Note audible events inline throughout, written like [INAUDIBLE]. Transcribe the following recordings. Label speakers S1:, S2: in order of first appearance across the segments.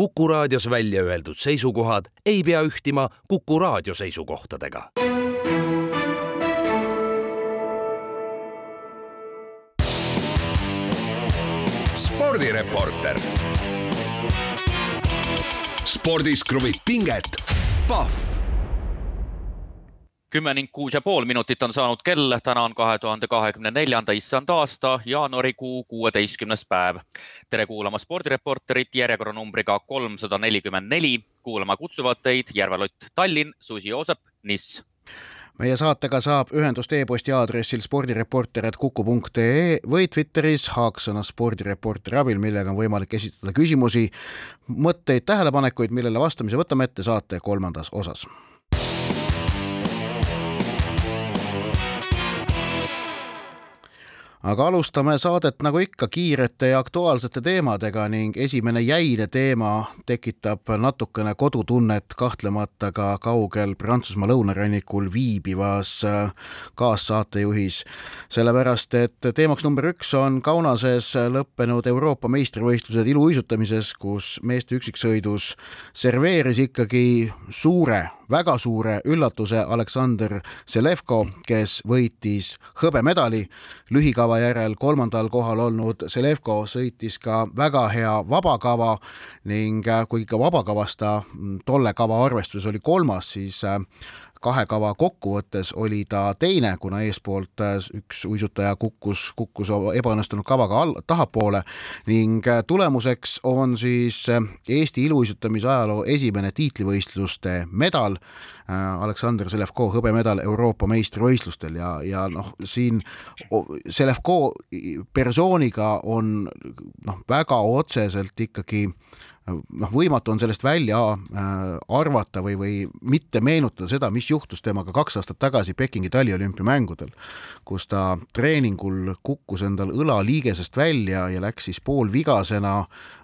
S1: Kuku raadios välja öeldud seisukohad ei pea ühtima Kuku raadio seisukohtadega.
S2: spordireporter. spordis kruvib pinget, Pahv
S3: kümme ning kuus ja pool minutit on saanud kell, täna on kahe tuhande kahekümne neljanda issand aasta, jaanuarikuu kuueteistkümnes päev. tere kuulama spordireporterit järjekorranumbriga kolmsada nelikümmend neli. kuulama kutsuvad teid Järvelott Tallinn, Susi Joosep, Niss
S4: meie saatega saab ühendust e-posti aadressil spordireporter.kuku.ee või Twitteris haaksõna spordireporteri abil, millega on võimalik esitada küsimusi, mõtteid, tähelepanekuid, millele vastamise võtame ette saate kolmandas osas aga alustame saadet nagu ikka kiirete ja aktuaalsete teemadega ning esimene jäine teema tekitab natukene kodutunnet kahtlemata ka kaugel Prantsusmaa lõunarannikul viibivas äh, kaassaatejuhis. sellepärast, et teemaks number üks on Kaunases lõppenud Euroopa meistrivõistlused iluuisutamises, kus meeste üksiksõidus serveeris ikkagi suure väga suure üllatuse Aleksander Selevko, kes võitis hõbemedali. lühikava järel kolmandal kohal olnud Selevko sõitis ka väga hea vabakava ning kui ikka vabakavas ta tolle kava arvestuses oli kolmas, siis kahe kava kokkuvõttes oli ta teine, kuna eespoolt äh, üks uisutaja kukkus, kukkus ebaõnnestunud kavaga all, tahapoole ning äh, tulemuseks on siis äh, Eesti iluuisutamise ajaloo esimene tiitlivõistluste medal. Aleksander Selevko hõbemedal Euroopa meistrivõistlustel ja, ja noh, siin Selevko persooniga on noh, väga otseselt ikkagi noh, võimatu on sellest välja äh, arvata või, või mitte meenutada seda, mis juhtus temaga kaks aastat tagasi Pekingi taliolümpiamängudel, kus ta treeningul kukkus endal õlaliigesest välja ja läks siis poolvigasena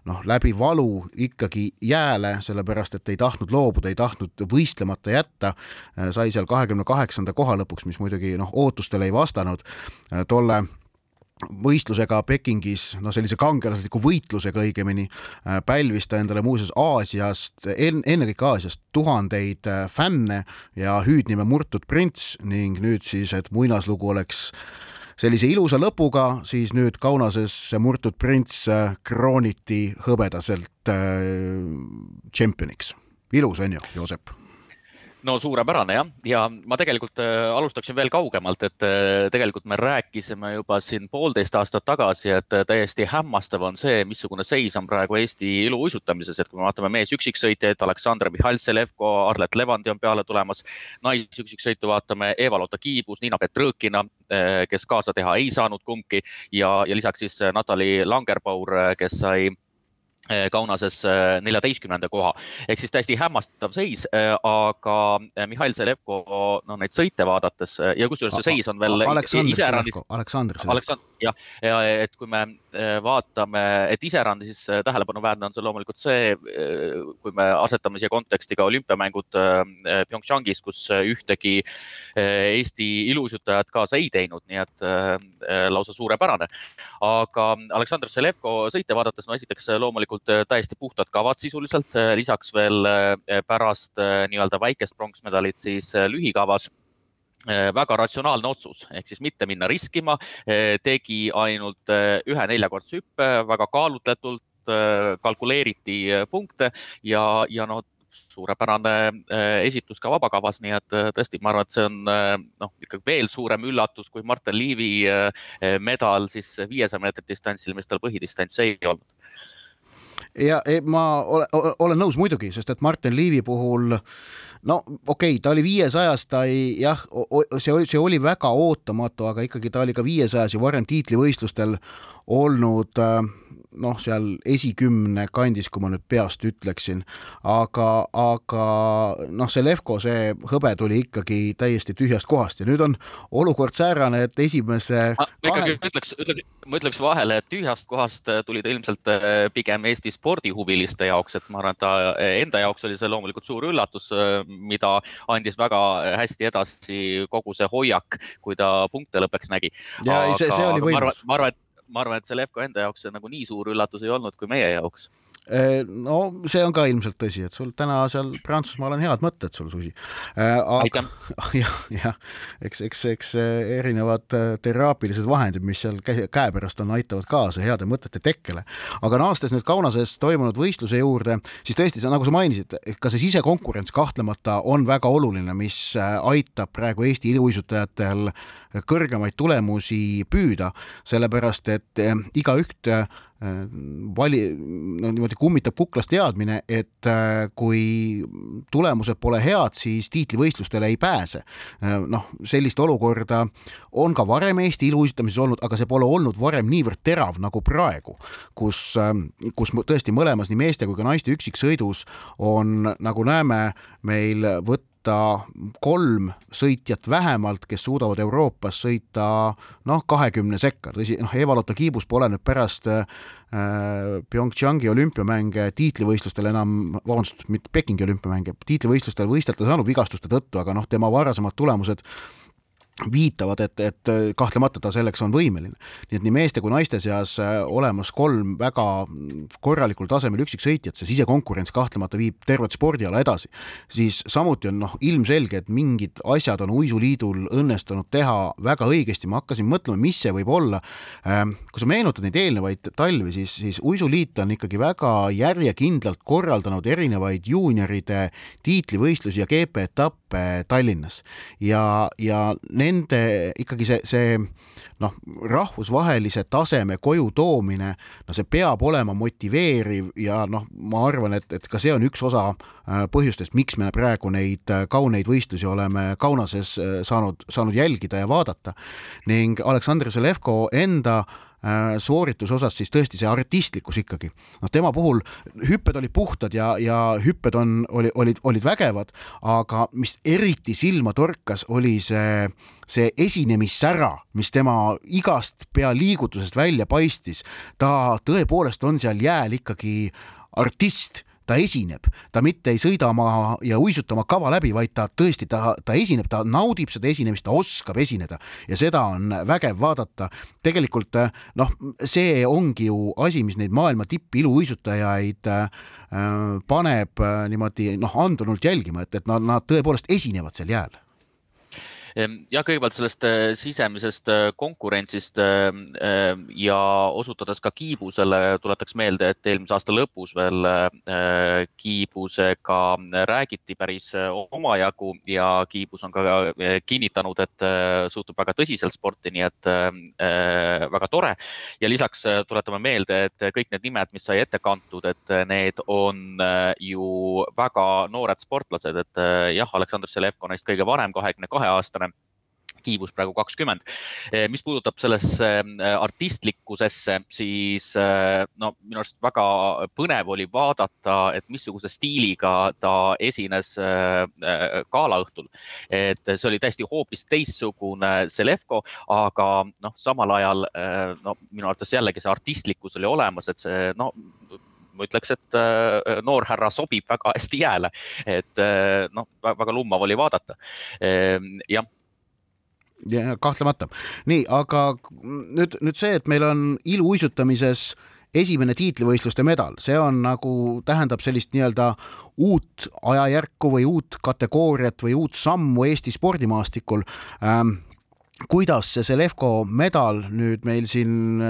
S4: noh, läbi valu ikkagi jääle, sellepärast et ei tahtnud loobuda, ei tahtnud võistlemata jätta, äh, sai seal kahekümne kaheksanda koha lõpuks, mis muidugi noh, ootustele ei vastanud äh, tolle võistlusega Pekingis, no sellise kangelasliku võitlusega õigemini, äh, pälvis ta endale muuseas Aasiast, ennekõike Aasiast tuhandeid äh, fänne ja hüüdnime murtud prints ning nüüd siis, et muinaslugu oleks sellise ilusa lõpuga, siis nüüd Kaunases see murtud prints äh, krooniti hõbedaselt tšempioniks. ilus on ju, Joosep
S3: no suurepärane jah, ja ma tegelikult äh, alustaksin veel kaugemalt, et äh, tegelikult me rääkisime juba siin poolteist aastat tagasi, et äh, täiesti hämmastav on see, missugune seis on praegu Eesti iluuisutamises, et kui me vaatame meesüksiksõitjaid, Aleksandr Mihhail Selevko, Arlet Levandi on peale tulemas, naisüksiksõitu vaatame Eva-Lotta Kiibus, Niina Petrõkina, kes kaasa teha ei saanud kumbki. Ja, ja lisaks siis Natali Langerbaur, kes sai Kaunases eh, neljateistkümnenda koha ehk siis täiesti hämmastav seis, eh, aga Mihhail Selevko, no neid sõite vaadates ja kusjuures see seis on veel.
S4: Aleksandr Selevko.
S3: jah, ja et kui me vaatame, et iseäranis tähelepanuväärne on see loomulikult see, kui me asetame siia konteksti ka olümpiamängud PyeongChangis, kus ühtegi Eesti iluuisutajat kaasa ei teinud, nii et lausa suurepärane. aga Aleksandr Selevko sõite vaadates, no esiteks loomulikult tegelikult äh, täiesti puhtad kavad sisuliselt, äh, lisaks veel äh, pärast nii-öelda väikest pronksmedalit siis lühikavas. Väga ratsionaalne otsus ehk siis mitte minna riskima, tegi ainult ühe neljakordse hüppe, väga kaalutletult kalkuleeriti punkte ja, ja noh, suurepärane esitus ka vabakavas, nii et tõesti, ma arvan, et see on noh, ikkagi veel suurem üllatus kui Martin Liivi medal siis viiesaja meetri distantsil, mis tal põhidistants ei olnud
S4: ja ma olen, olen nõus muidugi, sest et Martin Liivi puhul no okei okay,, ta oli viiesajas, ta ei jah, see oli, see oli väga ootamatu, aga ikkagi ta oli ka viiesajas ju varem tiitlivõistlustel olnud äh, noh, seal esikümne kandis, kui ma nüüd peast ütleksin, aga, aga noh, see Levko, see hõbe tuli ikkagi täiesti tühjast kohast ja nüüd on olukord säärane, et esimese
S3: ma ikkagi kahe... ütleks, ütleks, ma ütleks vahele, et tühjast kohast tuli ta ilmselt äh, pigem Eesti spordihuviliste jaoks, et ma arvan, et ta äh, enda jaoks oli see loomulikult suur üllatus, äh, mida andis väga hästi edasi kogu see hoiak, kui ta punkte lõppeks nägi.
S4: ja aga, see, see oli võimas.
S3: ma arvan, et ma arvan, et see Levko enda jaoks see nagu nii suur üllatus ei olnud kui meie jaoks
S4: Äh, no see on ka ilmselt tõsi, et sul täna seal Prantsusmaal on head mõtted sul, Susi.
S3: Äh, aitäh! [LAUGHS]
S4: jah, jah, eks, eks, eks äh, erinevad teraapilised vahendid, mis seal käepärast on, aitavad kaasa heade mõtete tekkele. aga naastes nüüd Kaunases toimunud võistluse juurde, siis tõesti, nagu sa mainisid, ka see sisekonkurents kahtlemata on väga oluline, mis aitab praegu Eesti iluuisutajatel kõrgemaid tulemusi püüda, sellepärast et igaüht vali, no niimoodi kummitab kuklas teadmine, et äh, kui tulemused pole head, siis tiitlivõistlustele ei pääse. Noh, sellist olukorda on ka varem Eesti iluuisutamises olnud, aga see pole olnud varem niivõrd terav nagu praegu, kus, kus tõesti mõlemas nii meeste kui ka naiste üksiksõidus on, nagu näeme, meil võtta võtta kolm sõitjat vähemalt, kes suudavad Euroopas sõita noh, kahekümne sekka, tõsi, noh, Eva-Lotta Kiibus pole nüüd pärast äh, PyeongChangi olümpiamänge tiitlivõistlustel enam, vabandust, mitte Pekingi olümpiamänge, tiitlivõistlustel võistelda saanud vigastuste tõttu, aga noh, tema varasemad tulemused viitavad, et, et kahtlemata ta selleks on võimeline. nii et nii meeste kui naiste seas äh, olemas kolm väga korralikul tasemel üksiksõitjat, see sisekonkurents kahtlemata viib tervet spordiala edasi. siis samuti on noh, ilmselge, et mingid asjad on uisuliidul õnnestunud teha väga õigesti, ma hakkasin mõtlema, mis see võib olla. Ähm, kui sa meenutad neid eelnevaid talvi, siis, siis uisuliit on ikkagi väga järjekindlalt korraldanud erinevaid juunioride tiitlivõistlusi ja GP-etappe Tallinnas ja, ja need nende ikkagi see, see noh, rahvusvahelise taseme koju toomine, no see peab olema motiveeriv ja noh, ma arvan, et, et ka see on üks osa äh, põhjustest, miks me praegu neid äh, kauneid võistlusi oleme Kaunases äh, saanud, saanud jälgida ja vaadata. Ning Aleksandr Zelevko enda äh, soorituse osas siis tõesti see artistlikkus ikkagi. noh, tema puhul hüpped olid puhtad ja, ja hüpped on, oli, olid, olid vägevad, aga mis eriti silma torkas, oli see see esinemissära, mis tema igast pealiigutusest välja paistis, ta tõepoolest on seal jääl ikkagi artist ta esineb, ta mitte ei sõida oma ja uisuta oma kava läbi, vaid ta tõesti, ta, ta esineb, ta naudib seda esinemist, ta oskab esineda. Ja seda on vägev vaadata. tegelikult noh, see ongi ju asi, mis neid maailma tippiluuisutajaid äh, paneb äh, niimoodi noh, andunult jälgima, et, et nad, nad tõepoolest esinevad seal jääl
S3: jah, kõigepealt sellest äh, sisemisest äh, konkurentsist ähm, ähm, ja osutades ka Kiibusele, tuletaks meelde, et eelmise aasta lõpus veel äh, Kiibusega räägiti päris omajagu ja Kiibus on ka kinnitanud, et suhtub väga tõsiselt sporti, nii et väga tore. ja lisaks tuletame meelde, et kõik need nimed, mis sai ette kantud, et need on ju väga noored sportlased, et jah, Aleksandr Selevko neist kõige vanem, kahekümne kahe aastane kiibus praegu kakskümmend. Eh, mis puudutab sellesse eh, artistlikkusesse, siis eh, no minu arust väga põnev oli vaadata, et missuguse stiiliga ta esines galaõhtul. et see oli täiesti hoopis teistsugune Selevko, aga noh, samal ajal no minu arvates jällegi see artistlikkus oli olemas, et see no ma ütleks, et noor härra sobib väga hästi jääle, et noh, väga lummav oli vaadata. jah,
S4: ja kahtlemata. nii, aga nüüd, nüüd see, et meil on iluuisutamises esimene tiitlivõistluste medal, see on nagu, tähendab sellist nii-öelda uut ajajärku või uut kategooriat või uut sammu Eesti spordimaastikul ähm, kuidas see Selevko medal nüüd meil siin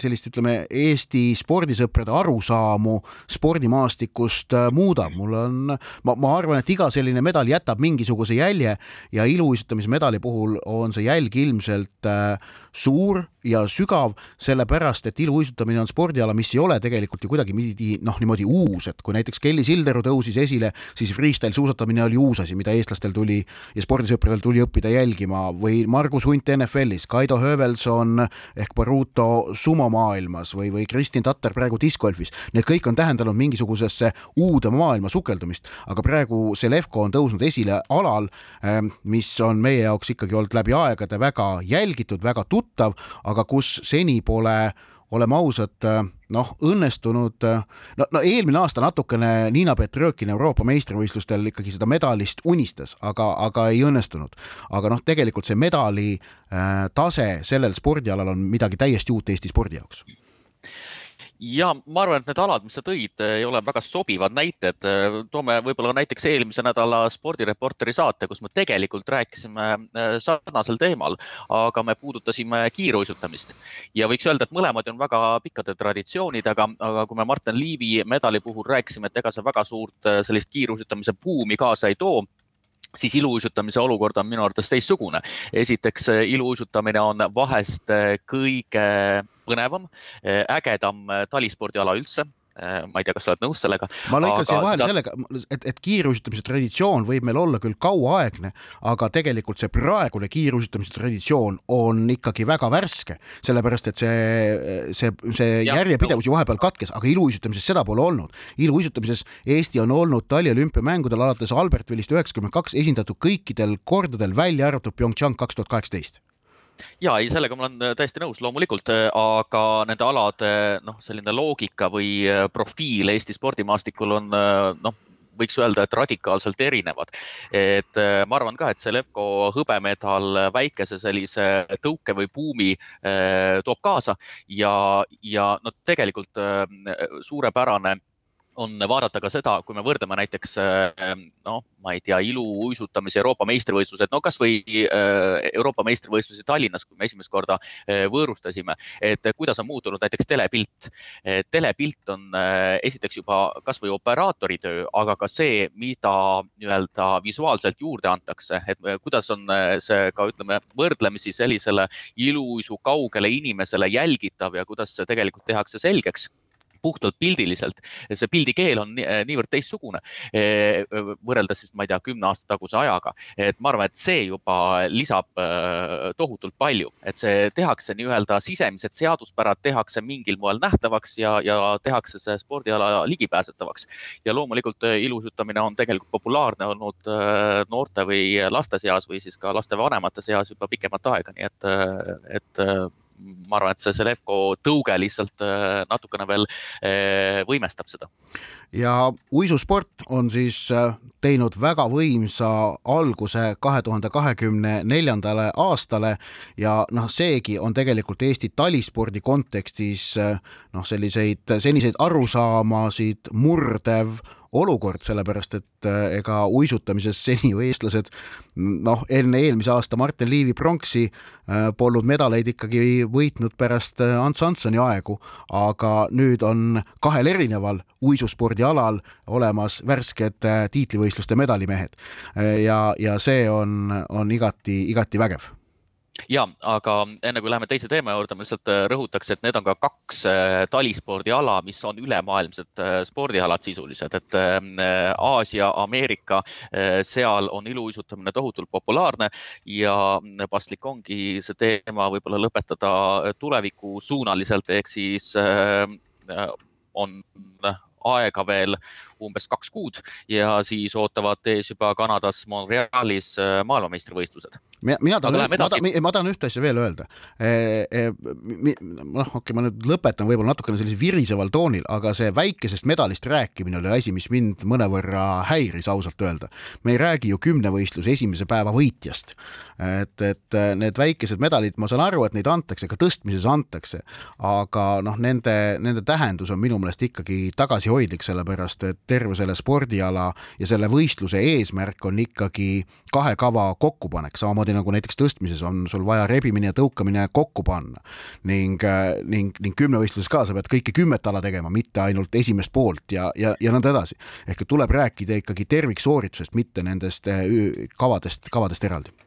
S4: sellist, ütleme, Eesti spordisõprade arusaamu spordimaastikust äh, muudab, mul on, ma, ma arvan, et iga selline medal jätab mingisuguse jälje ja iluuisutamismedali puhul on see jälg ilmselt äh, suur ja sügav, sellepärast et iluuisutamine on spordiala, mis ei ole tegelikult ju kuidagipidi noh, niimoodi uus, et kui näiteks Kelly Sildaru tõusis esile, siis freestyle suusatamine oli uus asi, mida eestlastel tuli ja spordisõpradel tuli õppida jälgima või Margus Hunt NFL-is, Kaido Höövelson ehk Baruto sumomaailmas või, või Kristin Tatter praegu discgolfis. Need kõik on tähendanud mingisugusesse uude maailma sukeldumist, aga praegu Selevko on tõusnud esile alal, ähm, mis on meie jaoks ikkagi olnud läbi aegade väga jälgitud, väga tuttav, aga kus seni pole oleme ausad, noh, õnnestunud, no, no eelmine aasta natukene Niina Petrõkin Euroopa meistrivõistlustel ikkagi seda medalist unistas, aga, aga ei õnnestunud. aga noh, tegelikult see medali äh, tase sellel spordialal on midagi täiesti uut Eesti spordi jaoks
S3: ja ma arvan, et need alad, mis sa tõid, ei ole väga sobivad näited. toome võib-olla näiteks eelmise nädala spordireporteri saate, kus me tegelikult rääkisime äh, sarnasel teemal, aga me puudutasime kiiruisutamist ja võiks öelda, et mõlemad on väga pikkade traditsioonidega, aga kui me Martin Liivi medali puhul rääkisime, et ega see väga suurt sellist kiiruisutamise buumi kaasa ei too siis iluuisutamise olukord on minu arvates teistsugune. esiteks, iluuisutamine on vahest kõige põnevam, ägedam talispordiala üldse Äh, ma ei tea, kas sa oled nõus sellega.
S4: ma lõikan siia vahele seda... sellega, et, et kiiruisutamise traditsioon võib meil olla küll kauaaegne, aga tegelikult see praegune kiiruisutamise traditsioon on ikkagi väga värske, sellepärast et see, see, see järjepidevus ju vahepeal katkes, aga iluuisutamises seda pole olnud. iluuisutamises Eesti on olnud taliolümpiamängudel alates Albertvillist üheksakümmend kaks esindatud kõikidel kordadel, välja arvatud PyeongChang kaks tuhat kaheksateist
S3: ja ei, sellega ma olen äh, täiesti nõus, loomulikult, äh, aga nende alade noh, selline loogika või äh, profiil Eesti spordimaastikul on noh, võiks öelda, et radikaalselt erinevad. et ma arvan ka, et see Levko hõbemedal väikese sellise tõuke või buumi toob kaasa ja, ja no tegelikult suurepärane on vaadata ka seda, kui me võrdleme näiteks noh, ma ei tea, iluuisutamise Euroopa meistrivõistlused, no kasvõi Euroopa meistrivõistlusi Tallinnas, kui me esimest korda võõrustasime, et kuidas on muutunud näiteks telepilt. telepilt on esiteks juba kasvõi operaatori töö, aga ka see, mida nii-öelda visuaalselt juurde antakse, et kuidas on see ka ütleme võrdlemisi sellisele iluuisu kaugele inimesele jälgitav ja kuidas see tegelikult tehakse selgeks puhtalt pildiliselt. see pildikeel on eh, niivõrd teistsugune eh, võrreldes siis, ma ei tea, kümne aasta taguse ajaga, et ma arvan, et see juba lisab eh, tohutult palju, et see tehakse nii-öelda sisemised seaduspärad tehakse mingil moel nähtavaks ja, ja tehakse see spordiala ligipääsetavaks. ja loomulikult ilusutamine on tegelikult populaarne olnud noorte või laste seas või siis ka lastevanemate seas juba pikemat aega, nii et, et ma arvan, et see Selevko tõuge lihtsalt äh, natukene veel äh, võimestab seda.
S4: ja uisusport on siis äh, teinud väga võimsa alguse kahe tuhande kahekümne neljandale aastale ja noh, seegi on tegelikult Eesti talispordi kontekstis noh, selliseid seniseid arusaamasid murdev olukord, sellepärast et äh, ega uisutamises seni ju eestlased noh, enne eelmise aasta Martin Liivi pronksi äh, polnud medaleid ikkagi võitnud pärast äh, Ants Hanssoni aegu, aga nüüd on kahel erineval uisuspordialal olemas värsked tiitlivõistluste medalimehed. Ja, ja see on, on igati, igati vägev
S3: ja, aga enne kui läheme teise teema juurde, ma lihtsalt äh, rõhutaks, et need on ka kaks äh, talispordiala, mis on ülemaailmsed äh, spordialad sisuliselt, et Aasia, Ameerika, seal on iluuisutamine tohutult populaarne ja paslik ongi see teema võib-olla lõpetada tulevikusuunaliselt ehk siis on aega veel umbes kaks kuud ja siis ootavad ees juba Kanadas Montrealis maailmameistrivõistlused
S4: mina, tahan, ma tahan, ma tahan ühte asja veel öelda. Eh, eh, noh, okei ma nüüd lõpetan võib-olla natukene sellisel viriseval toonil, aga see väikesest medalist rääkimine oli asi, mis mind mõnevõrra häiris ausalt öelda. me ei räägi ju kümnevõistluse esimese päeva võitjast. et, et need väikesed medalid, ma saan aru, et neid antakse, ka tõstmises antakse, aga noh, nende, nende tähendus on minu meelest ikkagi tagasihoidlik, sellepärast et terve selle spordiala ja selle võistluse eesmärk on ikkagi kahe kava kokkupanek, samamoodi nagu näiteks tõstmises on sul vaja rebimine ja tõukamine kokku panna ning, äh, ning, ning kümnevõistluses ka sa pead kõike kümmet ala tegema, mitte ainult esimest poolt ja, ja, ja nõnda edasi. ehk tuleb rääkida ikkagi terviksooritusest, mitte nendest äh, kavadest, kavadest eraldi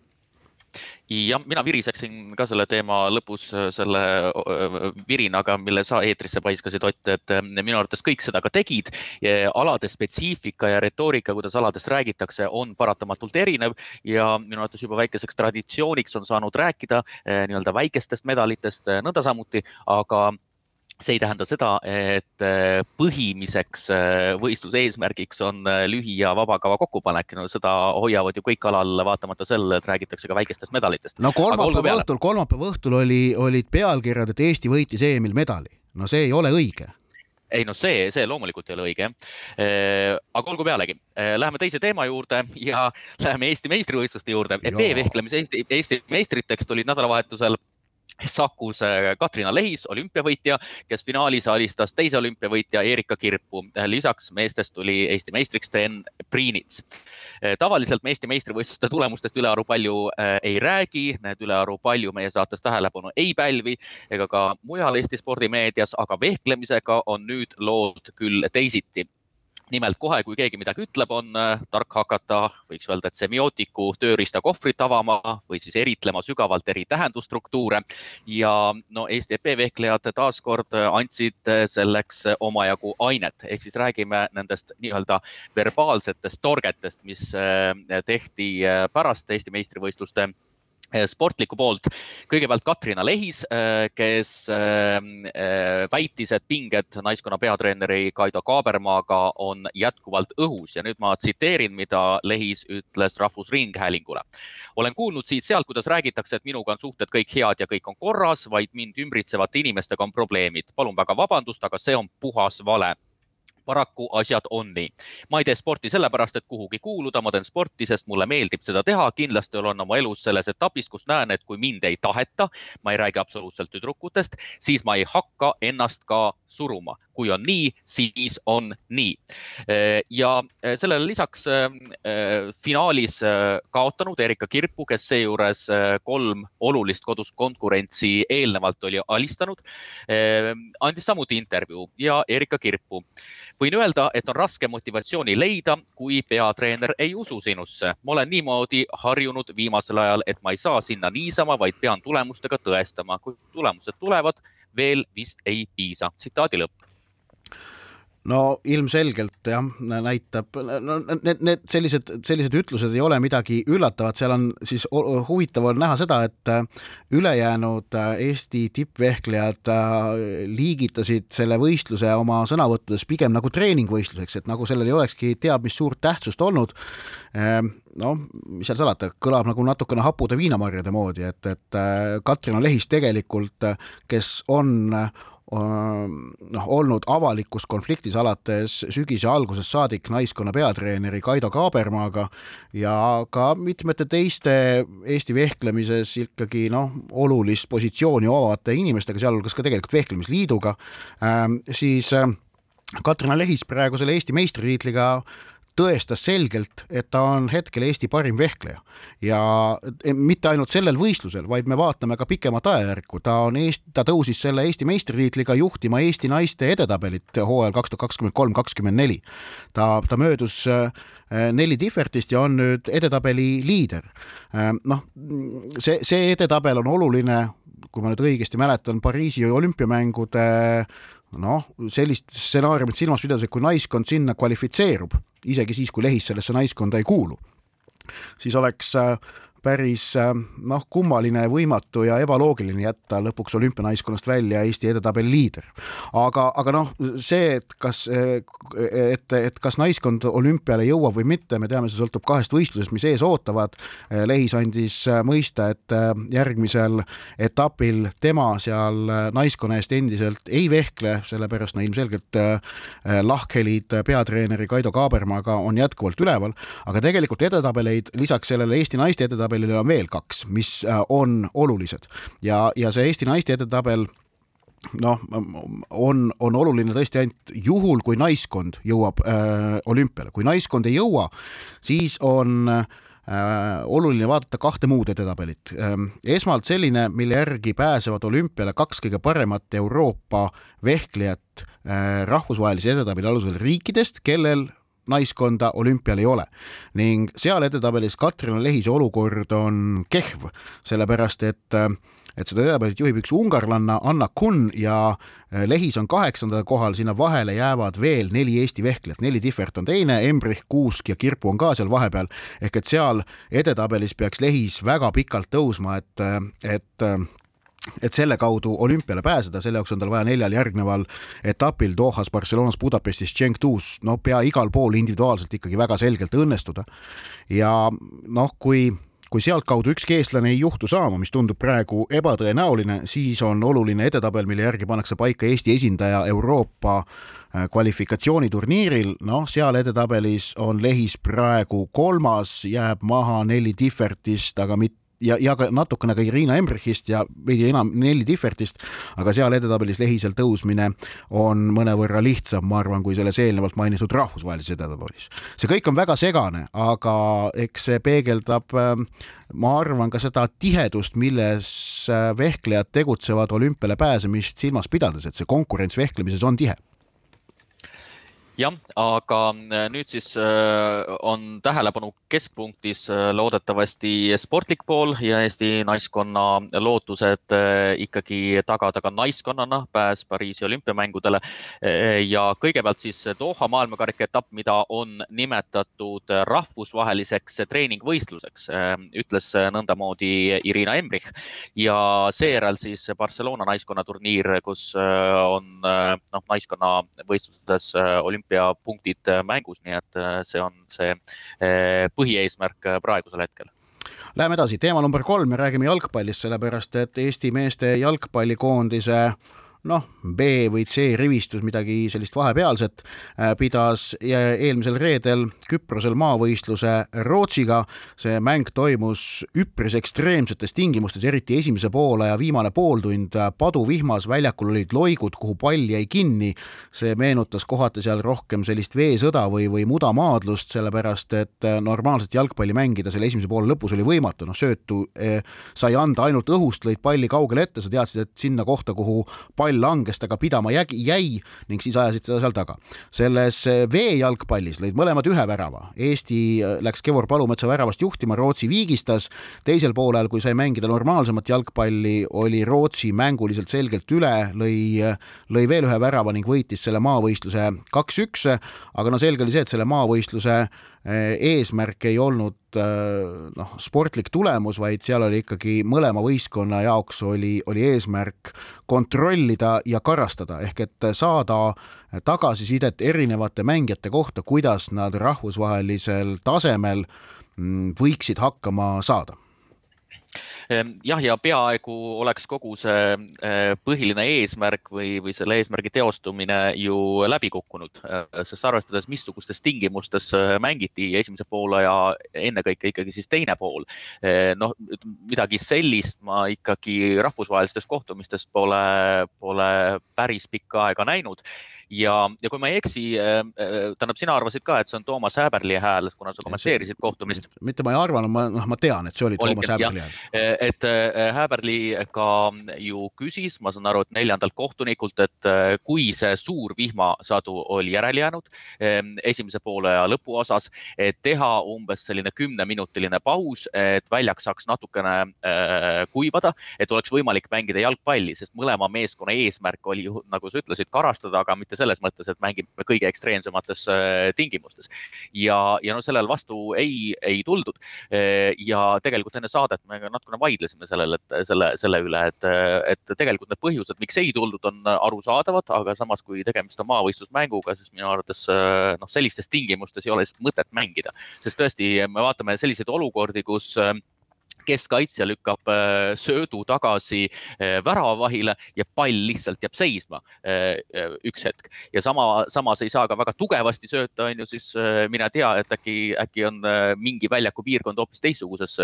S3: ja mina viriseksin ka selle teema lõpus äh, selle äh, virinaga, mille sa eetrisse paiskasid, Ott, et äh, minu arvates kõik seda ka tegid. alade spetsiifika ja retoorika, kuidas aladest räägitakse, on paratamatult erinev ja minu arvates juba väikeseks traditsiooniks on saanud rääkida nii-öelda väikestest medalitest nõnda samuti, aga see ei tähenda seda, et äh, põhimiseks äh, võistluse eesmärgiks on äh, lühi ja vabakava kokkupanek, no seda hoiavad ju kõik alal, vaatamata sellele, et räägitakse ka väikestest medalitest.
S4: no kolmapäeva õhtul, kolmapäeva õhtul oli, olid pealkirjad, et Eesti võitis EM-il medali. no see ei ole õige
S3: ei noh, see, see loomulikult ei ole õige jah. aga olgu pealegi, läheme teise teema juurde ja [LAUGHS] läheme Eesti meistrivõistluste juurde. veevehklemise Eesti, Eesti meistriteks tulid nädalavahetusel sakkus Katrina Lehis, olümpiavõitja, kes finaalis alistas teise olümpiavõitja Erika Kirpu. lisaks meestest tuli Eesti meistriks Sten Priinits. tavaliselt me Eesti meistrivõistluste tulemustest ülearu palju ei räägi, need ülearu palju meie saates tähelepanu ei pälvi ega ka mujal Eesti spordimeedias, aga vehklemisega on nüüd lood küll teisiti nimelt kohe, kui keegi midagi ütleb, on äh, tark hakata, võiks öelda, et semiootiku tööriistakohvrit avama või siis eritlema sügavalt eri tähendusstruktuure. Ja no Eesti EP vehklejad taaskord andsid selleks omajagu ainet, ehk siis räägime nendest nii-öelda verbaalsetest torgetest, mis äh, tehti äh, pärast Eesti meistrivõistluste Eh, sportlikku poolt. kõigepealt Katrina Lehis, eh, kes eh, väitis, et pinged naiskonna peatreeneri Kaido Kaabermaaga on jätkuvalt õhus ja nüüd ma tsiteerin, mida Lehis ütles Rahvusringhäälingule. olen kuulnud siit-sealt, kuidas räägitakse, et minuga on suhted kõik head ja kõik on korras, vaid mind ümbritsevate inimestega on probleemid. palun väga vabandust, aga see on puhas vale paraku asjad on nii. ma ei tee sporti sellepärast, et kuhugi kuuluda, ma teen sporti, sest mulle meeldib seda teha. kindlasti olen oma elus selles etapis, kus näen, et kui mind ei taheta, ma ei räägi absoluutselt tüdrukutest, siis ma ei hakka ennast ka suruma. Kui on nii, siis on nii. ja sellele lisaks finaalis kaotanud Erika Kirpu, kes seejuures kolm olulist kodus konkurentsi eelnevalt oli alistanud, andis samuti intervjuu ja Erika Kirpu võin öelda, et on raske motivatsiooni leida, kui peatreener ei usu sinusse. ma olen niimoodi harjunud viimasel ajal, et ma ei saa sinna niisama, vaid pean tulemustega tõestama. kui tulemused tulevad, veel vist ei piisa. tsitaadi lõpp
S4: no ilmselgelt jah, näitab, no need, need sellised, sellised ütlused ei ole midagi üllatavat, seal on siis huvitav on näha seda, et äh, ülejäänud äh, Eesti tippvehklejad äh, liigitasid selle võistluse oma sõnavõttudes pigem nagu treeningvõistluseks, et nagu sellel ei olekski teab mis suurt tähtsust olnud. noh, mis seal salata, kõlab nagu natukene hapude viinamarjade moodi, et, et Katrina Lehis tegelikult, kes on noh, olnud avalikus konfliktis alates sügise algusest saadik naiskonna peatreeneri Kaido Kaabermaaga ja ka mitmete teiste Eesti vehklemises ikkagi noh, olulist positsiooni omavate inimestega, sealhulgas ka tegelikult Vehklemisliiduga siis Katrina Lehis praegu selle Eesti meistritiitliga tõestas selgelt, et ta on hetkel Eesti parim vehkleja ja e, mitte ainult sellel võistlusel, vaid me vaatame ka pikemat ajajärku, ta on Eesti, ta tõusis selle Eesti meistritiitliga juhtima Eesti naiste edetabelit hooajal kaks tuhat kakskümmend kolm, kakskümmend neli. ta, ta möödus e, neli tihvertist ja on nüüd edetabeli liider. E, noh, see, see edetabel on oluline, kui ma nüüd õigesti mäletan, Pariisi olümpiamängude noh, sellist stsenaariumit silmas pidades, et kui naiskond sinna kvalifitseerub, isegi siis, kui Lehis sellesse naiskonda ei kuulu, siis oleks äh, päris äh, noh, kummaline, võimatu ja ebaloogiline jätta lõpuks olümpianaiskonnast välja Eesti edetabeli liider. aga, aga noh, see, et kas, et, et kas naiskond olümpiale jõuab või mitte, me teame, see sõltub kahest võistlusest, mis ees ootavad. Lehis andis mõista, et järgmisel etapil tema seal naiskonna eest endiselt ei vehkle, sellepärast no ilmselgelt lahkhelid peatreeneri Kaido Kaabermaaga on jätkuvalt üleval, aga tegelikult edetabeleid lisaks sellele Eesti naiste edetabelile edetabelil on veel kaks, mis äh, on olulised ja, ja see Eesti naiste edetabel noh, on, on oluline tõesti ainult juhul, kui naiskond jõuab äh, olümpiale, kui naiskond ei jõua, siis on äh, oluline vaadata kahte muud edetabelit. Ähm, esmalt selline, mille järgi pääsevad olümpiale kaks kõige paremat Euroopa vehklejat äh, rahvusvahelise edetabeli alusel riikidest, kellel naiskonda olümpial ei ole. ning seal edetabelis Katrina Lehise olukord on kehv, sellepärast et et seda edetabelit juhib üks ungarlanna Anna Kun ja äh, Lehis on kaheksandal kohal, sinna vahele jäävad veel neli Eesti vehklejat, neli Tihvert on teine, Embrich, Kuusk ja Kirpu on ka seal vahepeal, ehk et seal edetabelis peaks Lehis väga pikalt tõusma, et, et et selle kaudu olümpiale pääseda, selle jaoks on tal vaja neljal järgneval etapil Dohas, Barcelonas, Budapestis, Chengdu's, no pea igal pool individuaalselt ikkagi väga selgelt õnnestuda. ja noh, kui kui sealtkaudu ükski eestlane ei juhtu saama, mis tundub praegu ebatõenäoline, siis on oluline edetabel, mille järgi pannakse paika Eesti esindaja Euroopa äh, kvalifikatsiooniturniiril, noh, seal edetabelis on Lehis praegu kolmas, jääb maha neli Tihvertist, aga mitte ja, ja ka natukene ka Irina Embrichist ja veidi enam Nelli Differtist, aga seal edetabelis lehiselt tõusmine on mõnevõrra lihtsam, ma arvan, kui selles eelnevalt mainitud rahvusvahelises edetabelis. see kõik on väga segane, aga eks see peegeldab ma arvan ka seda tihedust, milles vehklejad tegutsevad olümpiale pääsemist silmas pidades, et see konkurents vehklemises on tihe
S3: jah, aga äh, nüüd siis äh, on tähelepanu keskpunktis äh, loodetavasti sportlik pool ja Eesti naiskonna lootused ikkagi tagada ka naiskonnana pääs Pariisi olümpiamängudele. ja kõigepealt siis Doha maailmakarika etapp, mida on nimetatud rahvusvaheliseks treeningvõistluseks, ütles nõndamoodi Irina Emrich ja seejärel siis Barcelona naiskonnaturniir, kus on noh, naiskonna võistlustes olümpiamängud olümpiapunktid äh, mängus, nii et äh, see on see äh, põhieesmärk praegusel hetkel.
S4: Läheme edasi, teema number kolm ja räägime jalgpallist, sellepärast et Eesti meeste jalgpallikoondise noh, B või C rivistus, midagi sellist vahepealset, äh, pidas eelmisel reedel Küprosel maavõistluse Rootsiga. see mäng toimus üpris ekstreemsetes tingimustes, eriti esimese poole ja viimane pooltund paduvihmas, väljakul olid loigud, kuhu pall jäi kinni. see meenutas kohati seal rohkem sellist veesõda või, või mudamaadlust, sellepärast et normaalset jalgpalli mängida selle esimese poole lõpus oli võimatu, noh söötu eh, sai anda ainult õhust, lõid palli kaugele ette, sa teadsid, et sinna kohta, kuhu pall pall langes, ta ka pidama jäi ning siis ajasid seda seal taga. selles eh, veejalgpallis lõid mõlemad ühe värava, Eesti eh, läks Kevor Palumetsa väravast juhtima, Rootsi viigistas, teisel poolel, kui sai mängida normaalsemat jalgpalli, oli Rootsi mänguliselt selgelt üle, lõi, lõi veel ühe värava ning võitis selle maavõistluse kaks-üks, aga no selge oli see, et selle maavõistluse Eh, eesmärk ei olnud eh, noh, sportlik tulemus, vaid seal oli ikkagi mõlema võistkonna jaoks oli, oli eesmärk kontrollida ja karastada, ehk et saada tagasisidet erinevate mängijate kohta, kuidas nad rahvusvahelisel tasemel mm, võiksid hakkama saada
S3: jah, ja peaaegu oleks kogu see eh, põhiline eesmärk või, või selle eesmärgi teostumine ju läbi kukkunud, eh, sest arvestades, missugustes tingimustes eh, mängiti esimese poole ja ennekõike ikkagi siis teine pool. noh, midagi sellist ma ikkagi rahvusvahelistest kohtumistest pole, pole päris pikka aega näinud ja, ja kui ma ei eksi, äh, äh, tähendab, sina arvasid ka, et see on Toomas Häberli hääl, kuna sa kommenteerisid kohtumist.
S4: mitte ma ei arvanud, ma, noh, ma tean, et see oli Toomas Häberli hääl.
S3: Äh, et Häberli ka ju küsis, ma saan aru, et neljandalt kohtunikult, et kui see suur vihmasadu oli järele jäänud esimese poole ja lõpu osas, et teha umbes selline kümneminutiline paus, et väljak saaks natukene kuivada, et oleks võimalik mängida jalgpalli, sest mõlema meeskonna eesmärk oli ju, nagu sa ütlesid, karastada, aga mitte selles mõttes, et mängime kõige ekstreemsemates äh, tingimustes. ja, ja no sellele vastu ei, ei tuldud. Äh, ja tegelikult enne saadet me natukene vaidlesime sellele, et selle, selle üle, et, et tegelikult need põhjused, miks ei tuldud, on arusaadavad, aga samas, kui tegemist on maavõistlusmänguga, siis minu arvates äh, noh, sellistes tingimustes ei ole mõtet mängida, sest tõesti, me vaatame selliseid olukordi, kus keskkaitsja lükkab äh, söödu tagasi äh, väravavahile ja pall lihtsalt jääb seisma äh, üks hetk ja sama, samas ei saa ka väga tugevasti sööta, on ju, siis mine tea, et äkki, äkki on mingi väljaku piirkond hoopis teistsuguses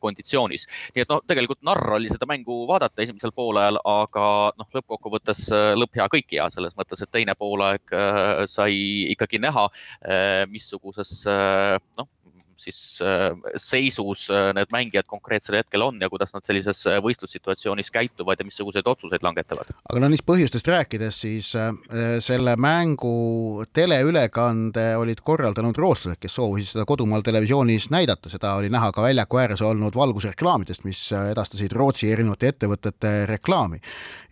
S3: konditsioonis. nii et noh, tegelikult narr oli seda mängu vaadata esimesel poolajal, aga noh, lõppkokkuvõttes lõpp hea, kõik hea selles mõttes, et teine poolaeg sai ikkagi näha, missuguses noh siis äh, seisus äh, need mängijad konkreetsel hetkel on ja kuidas nad sellises äh, võistlussituatsioonis käituvad ja missuguseid otsuseid langetavad.
S4: aga no neist põhjustest rääkides, siis selle mängu teleülekande olid korraldanud rootslased, kes soovisid seda kodumaal televisioonis näidata, seda oli näha ka väljaku ääres olnud valgusreklaamidest, mis edastasid Rootsi erinevate ettevõtete reklaami.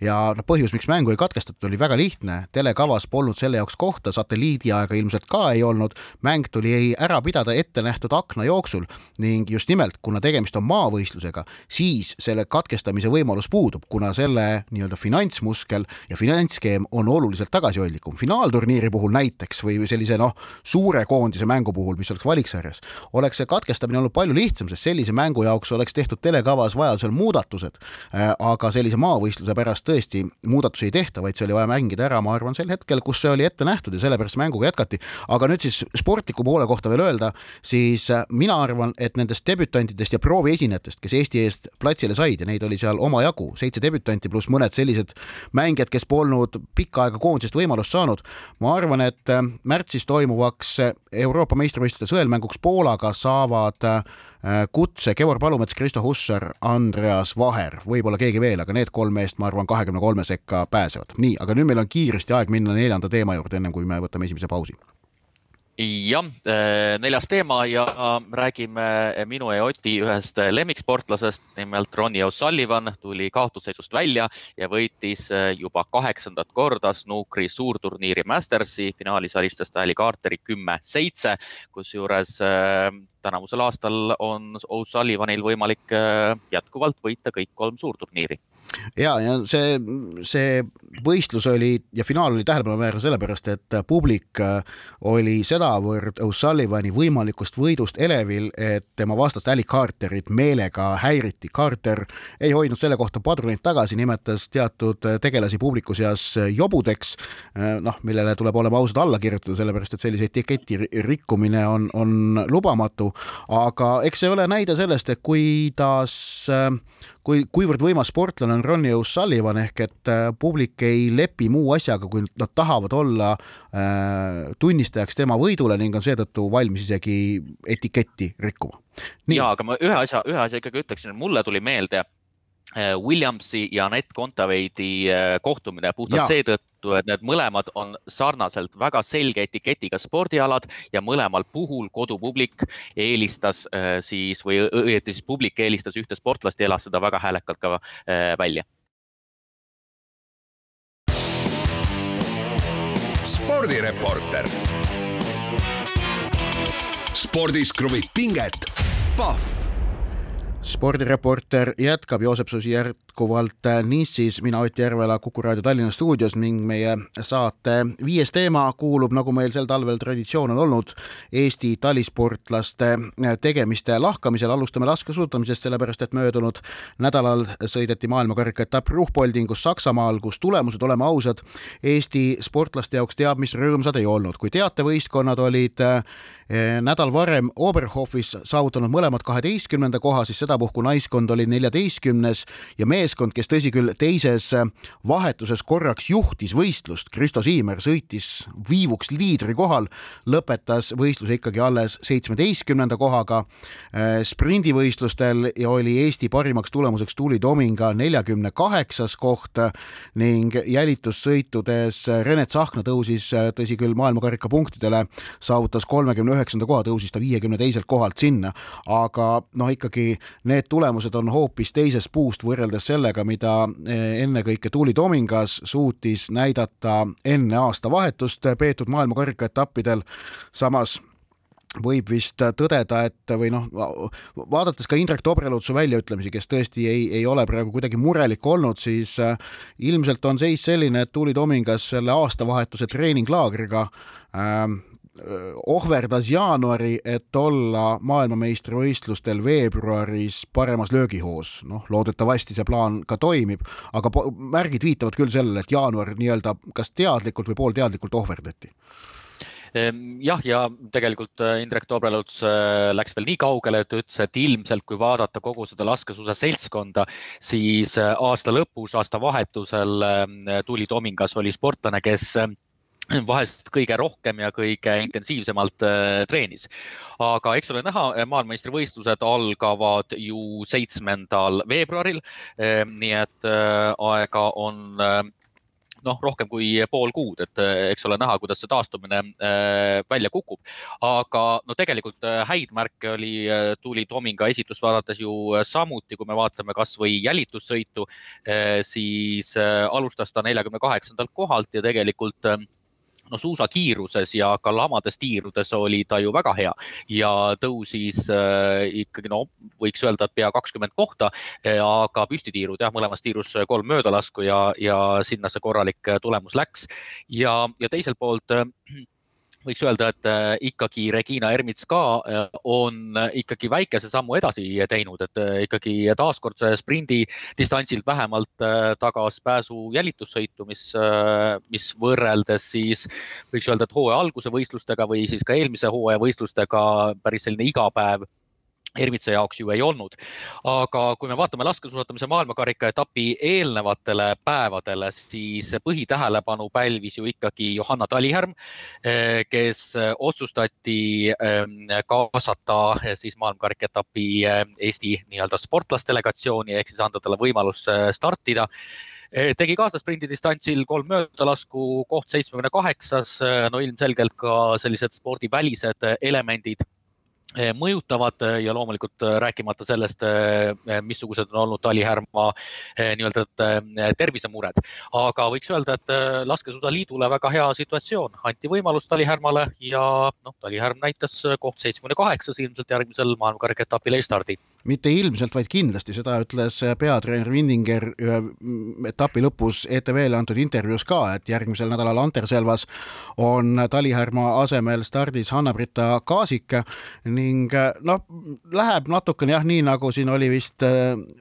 S4: ja noh, põhjus, miks mängu ei katkestatud, oli väga lihtne, telekavas polnud selle jaoks kohta, satelliidiaega ilmselt ka ei olnud, mäng tuli ära pidada ette nähtud akna jooksul ning just nimelt, kuna tegemist on maavõistlusega, siis selle katkestamise võimalus puudub, kuna selle nii-öelda finantsmuskel ja finantsskeem on oluliselt tagasihoidlikum. finaalturniiri puhul näiteks või sellise noh, suure koondise mängu puhul, mis oleks valiksarjas, oleks see katkestamine olnud palju lihtsam, sest sellise mängu jaoks oleks tehtud telekavas vajadusel muudatused. Äh, aga sellise maavõistluse pärast tõesti muudatusi ei tehta, vaid see oli vaja mängida ära, ma arvan, sel hetkel, kus see oli ette nähtud ja sellepärast mänguga jätkati. aga nüüd siis sportliku poole kohta veel öelda, siis siis mina arvan, et nendest debütantidest ja prooviesinejatest, kes Eesti eest platsile said ja neid oli seal omajagu, seitse debütanti pluss mõned sellised mängijad, kes polnud pikka aega koondisest võimalust saanud. ma arvan, et märtsis toimuvaks Euroopa meistrivõistluste sõelmänguks Poolaga saavad kutse Kevor Palumets, Kristo Hussar, Andreas Vaher, võib-olla keegi veel, aga need kolm meest, ma arvan, kahekümne kolme sekka pääsevad. nii, aga nüüd meil on kiiresti aeg minna neljanda teema juurde, ennem kui me võtame esimese pausi
S3: jah, äh, neljas teema ja räägime minu ja Oti ühest lemmiksportlasest, nimelt Ronnie O'Sullivan tuli kaotusseisust välja ja võitis äh, juba kaheksandat korda snuukri suurturniiri Mastersi. finaalis alistas ta Ali Carteri kümme-seitse, kusjuures äh, tänavusel aastal on O'Sullivanil võimalik jätkuvalt võita kõik kolm suurturniiri
S4: ja, ja see, see võistlus oli ja finaal oli tähelepanuväärne sellepärast, et publik äh, oli sedavõrd O'Sullivani võimalikust võidust elevil, et tema vastast Ali Carterit meelega häiriti. Carter ei hoidnud selle kohta padruneid tagasi, nimetas teatud tegelasi publiku seas jobudeks, äh, noh, millele tuleb olema ausad alla kirjutada, sellepärast et sellise etiketi rikkumine on, on lubamatu. Aga eks see ole näide sellest, et kuidas äh, kui, kuivõrd võimas sportlane on Ronnie O'Sullivan ehk et äh, publik ei lepi muu asjaga, kui nad tahavad olla äh, tunnistajaks tema võidule ning on seetõttu valmis isegi etiketti rikkuma.
S3: ja, aga ma ühe asja, ühe asja ikkagi ütleksin, mulle tuli meelde Williamsi ja Anett Kontaveidi äh, kohtumine puhtalt seetõttu, et need mõlemad on sarnaselt väga selge etiketiga spordialad ja mõlemal puhul kodupublik eelistas äh, siis või õieti siis publik eelistas ühte sportlast ja elas seda väga häälekalt ka äh, välja.
S2: spordireporter. spordis kruvib pinget, Pahv
S4: spordireporter jätkab Joosep Susi jätkuvalt Nice'is, mina Ott Järvela Kuku raadio Tallinna stuudios ning meie saate viies teema kuulub, nagu meil sel talvel traditsioon on olnud, Eesti talisportlaste tegemiste lahkamisel. alustame laskesuusatamisest, sellepärast et möödunud nädalal sõideti maailmakarika etapp Ruhpoldingus Saksamaal, kus tulemused, oleme ausad, Eesti sportlaste jaoks teab mis rõõmsad ei olnud. kui teatevõistkonnad olid Eh, nädal varem Oberhofis saavutanud mõlemad kaheteistkümnenda koha, siis sedapuhku naiskond oli neljateistkümnes ja meeskond, kes tõsi küll teises eh, vahetuses korraks juhtis võistlust, Kristo Siimer sõitis viivuks liidri kohal, lõpetas võistluse ikkagi alles seitsmeteistkümnenda kohaga. Eh, sprindivõistlustel oli Eesti parimaks tulemuseks Tuuli Tominga neljakümne kaheksas koht ning jälitussõitudes Rene Tsahkna tõusis, tõsi küll, maailmakarika punktidele, saavutas kolmekümne üheksanda koha, tõusis ta viiekümne teiselt kohalt sinna, aga noh, ikkagi need tulemused on hoopis teisest puust võrreldes sellega, mida eh, ennekõike Tuuli Tomingas suutis näidata enne aastavahetust peetud maailmakarika etappidel, samas võib vist tõdeda, et või noh, vaadates ka Indrek Tobrelutsu väljaütlemisi, kes tõesti ei, ei ole praegu kuidagi murelik olnud, siis äh, ilmselt on seis selline, et Tuuli Tomingas selle aastavahetuse treeninglaagriga äh, ohverdas jaanuari, et olla maailmameistrivõistlustel veebruaris paremas löögihoos. noh, loodetavasti see plaan ka toimib, aga märgid viitavad küll sellele, et jaanuar nii-öelda kas teadlikult või poolteadlikult ohverdati
S3: ehm, jah, ja tegelikult äh, Indrek Tobreluts äh, läks veel nii kaugele, et ütles, et ilmselt kui vaadata kogu seda laskesuusa seltskonda, siis äh, aasta lõpus, aastavahetusel tuli Tomingas oli sportlane, kes vahest kõige rohkem ja kõige intensiivsemalt äh, treenis. aga eks ole näha, äh, maailmameistrivõistlused algavad ju seitsmendal veebruaril. Ehm, nii et äh, aega on noh, rohkem kui pool kuud, et eks ole näha, kuidas see taastumine välja kukub. aga no tegelikult häid märke oli, tuli Tominga esitlust vaadates ju samuti, kui me vaatame kasvõi jälitussõitu, siis alustas ta neljakümne kaheksandalt kohalt ja tegelikult no suusakiiruses ja ka lamades tiirudes oli ta ju väga hea. Ja tõusis äh, ikkagi no võiks öelda, et pea kakskümmend kohta äh,, aga püstitiirud jah, mõlemas tiirus kolm möödalasku ja, ja sinna see korralik tulemus läks. Ja, ja teiselt poolt äh, võiks öelda, et äh, ikkagi Regina Ermits ka äh, on ikkagi väikese sammu edasi teinud, et äh, ikkagi taaskord sprindi distantsilt vähemalt tagas pääsu jälitussõitu, mis, mis võrreldes siis võiks öelda, et hooaja alguse võistlustega või siis ka eelmise hooaja võistlustega päris selline igapäev Ermitsa jaoks ju ei olnud. aga kui me vaatame laskesuusatamise maailmakarika etapi eelnevatele päevadele, siis põhitähelepanu pälvis ju ikkagi Johanna Talihärm, eh, kes otsustati ehm, kaasata eh, siis maailmakarika etapi eh, Eesti nii-öelda sportlasdelegatsiooni ehk siis anda talle võimalus startida tegi kaasasprindi distantsil kolm möödalasku, koht seitsmekümne kaheksas. no ilmselgelt ka sellised spordivälised elemendid mõjutavad eh, ja loomulikult eh, rääkimata sellest, missugused on olnud Tali Härma nii-öelda tervisemured. aga võiks öelda, et laskesuusaliidule väga hea situatsioon, anti võimalus Tali Härmale ja noh, Tali Härm näitas koht seitsmekümne kaheksas ilmselt järgmisel maailmakarika etapil ei stardi
S4: mitte ilmselt, vaid kindlasti, seda ütles peatreener Vindinger ühe etapi lõpus ETV-le antud intervjuus ka, et järgmisel nädalal Anterselvas on Talihärma asemel stardis Hanna-Britta Kaasik ning noh, läheb natukene jah, nii nagu siin oli vist,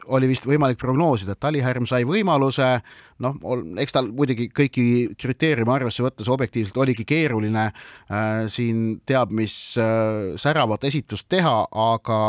S4: oli vist võimalik prognoosida, et Talihärm sai võimaluse, noh, eks tal muidugi kõiki kriteeriume arvesse võttes objektiivselt oligi keeruline äh, siin teab mis äh, säravat esitust teha, aga,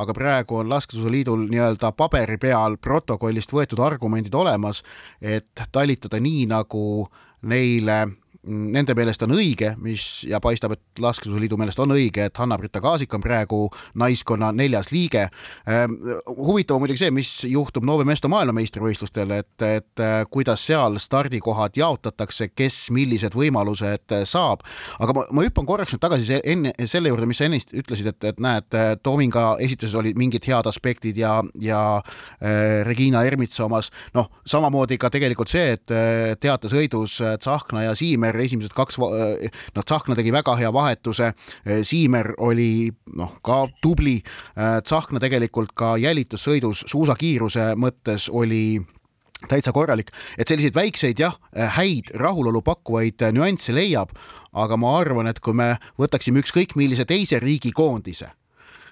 S4: aga praegu praegu on Laskesuusaliidul nii-öelda paberi peal protokollist võetud argumendid olemas, et talitada nii, nagu neile nende meelest on õige, mis ja paistab, et Laskesuusaliidu meelest on õige, et Hanna-Britta Kaasik on praegu naiskonna neljas liige. Ehm, huvitav on muidugi see, mis juhtub Nove Mesto maailmameistrivõistlustel, et, et äh, kuidas seal stardikohad jaotatakse, kes millised võimalused saab. aga ma, ma hüppan korraks nüüd tagasi enne selle juurde, mis sa ennist ütlesid, et, et näed, Toominga esituses olid mingid head aspektid ja, ja äh, Regina Ermitsa omas, noh, samamoodi ka tegelikult see, et äh, teatesõidus Tsahkna ja Siimer Siimer esimesed kaks, noh, Tsahkna tegi väga hea vahetuse, Siimer oli noh, ka tubli, Tsahkna tegelikult ka jälitussõidus suusakiiruse mõttes oli täitsa korralik, et selliseid väikseid jah, häid rahulolu pakkuvaid nüansse leiab, aga ma arvan, et kui me võtaksime ükskõik millise teise riigi koondise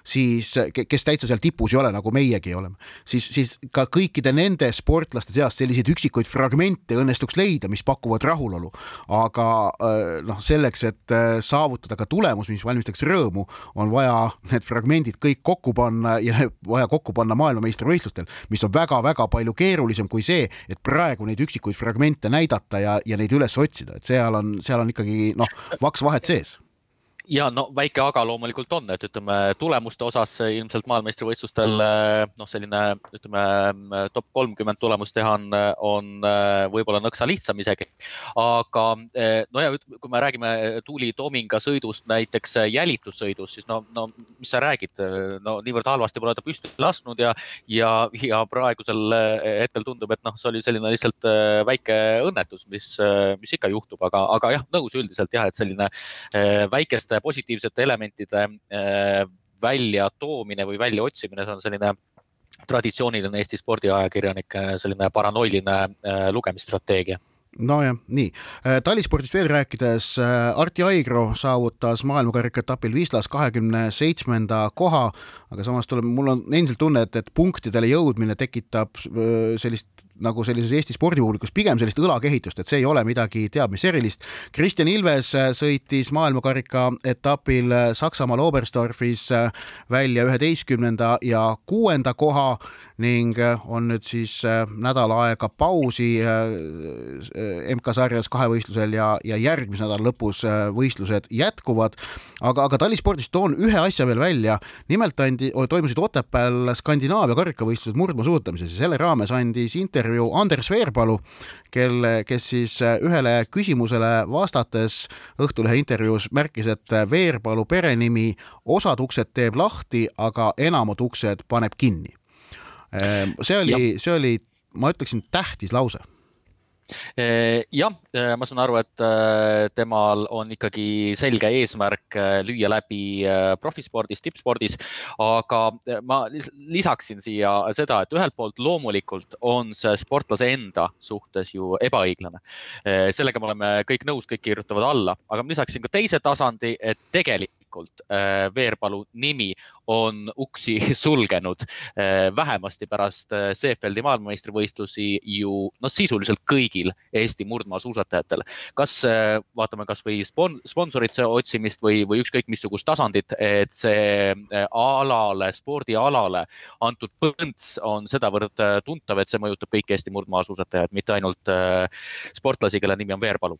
S4: siis kes täitsa seal tipus ei ole, nagu meiegi oleme, siis, siis ka kõikide nende sportlaste seast selliseid üksikuid fragmente õnnestuks leida, mis pakuvad rahulolu. aga äh, noh, selleks, et äh, saavutada ka tulemus, mis valmistaks rõõmu, on vaja need fragmendid kõik kokku panna ja [LAUGHS] vaja kokku panna maailmameistrivõistlustel, mis on väga-väga palju keerulisem kui see, et praegu neid üksikuid fragmente näidata ja, ja neid üles otsida, et seal on, seal on ikkagi noh, vaks vahet sees
S3: ja no väike aga loomulikult on, et ütleme tulemuste osas ilmselt maailmameistrivõistlustel noh, selline ütleme top kolmkümmend tulemust teha on, on võib-olla nõksa lihtsam isegi. aga no ja kui me räägime Tuuli Toominga sõidust näiteks jälitussõidus, siis no, no mis sa räägid, no niivõrd halvasti pole ta püsti lasknud ja, ja, ja praegusel hetkel tundub, et noh, see oli selline lihtsalt väike õnnetus, mis, mis ikka juhtub, aga, aga jah, nõus üldiselt jah, et selline väikeste selliste positiivsete elementide äh, väljatoomine või väljaotsimine, see on selline traditsiooniline Eesti spordiajakirjanike selline paranoiline äh, lugemisstrateegia
S4: nojah, nii. Äh, talispordist veel rääkides, Arti Aigro saavutas maailmakarika etapil Wislas kahekümne seitsmenda koha, aga samas tuleb, mul on endiselt tunne, et, et punktidele jõudmine tekitab sellist nagu sellises Eesti spordipublikus pigem sellist õlakehitust, et see ei ole midagi teab mis erilist. Kristjan Ilves äh, sõitis maailmakarika etapil äh, Saksamaal Oberstdorfis äh, välja üheteistkümnenda ja kuuenda koha ning on nüüd siis nädal aega pausi MK-sarjas kahevõistlusel ja, ja järgmise nädala lõpus võistlused jätkuvad. aga, aga talispordist toon ühe asja veel välja. nimelt andi, toimusid Otepääl Skandinaavia karikavõistlused murdmaasuusatamises ja selle raames andis intervjuu intervjuu Anders Veerpalu, kelle, kes siis äh, ühele küsimusele vastates Õhtulehe intervjuus märkis, et äh, Veerpalu perenimi osad uksed teeb lahti, aga enamad uksed paneb kinni. Ähm, see oli, see oli, ma ütleksin, tähtis lause
S3: jah, ma saan aru, et temal on ikkagi selge eesmärk lüüa läbi profispordis, tippspordis, aga ma lisaksin siia seda, et ühelt poolt loomulikult on see sportlase enda suhtes ju ebaõiglane. sellega me oleme kõik nõus, kõik kirjutavad alla, aga ma lisaksin ka teise tasandi, et tegelikult tegelikult äh, Veerpalu nimi on uksi [LAUGHS] sulgenud. Äh, vähemasti pärast äh, Seefeldi maailmameistrivõistlusi ju noh, sisuliselt kõigil Eesti murdmaasuusatajatel. kas vaatame kasvõi sponsorite otsimist või, või ükskõik missugust tasandit, et see alale, spordialale antud põnts on sedavõrd tuntav, et see mõjutab kõiki Eesti murdmaasuusatajaid, mitte ainult sportlasi, kelle nimi on Veerpalu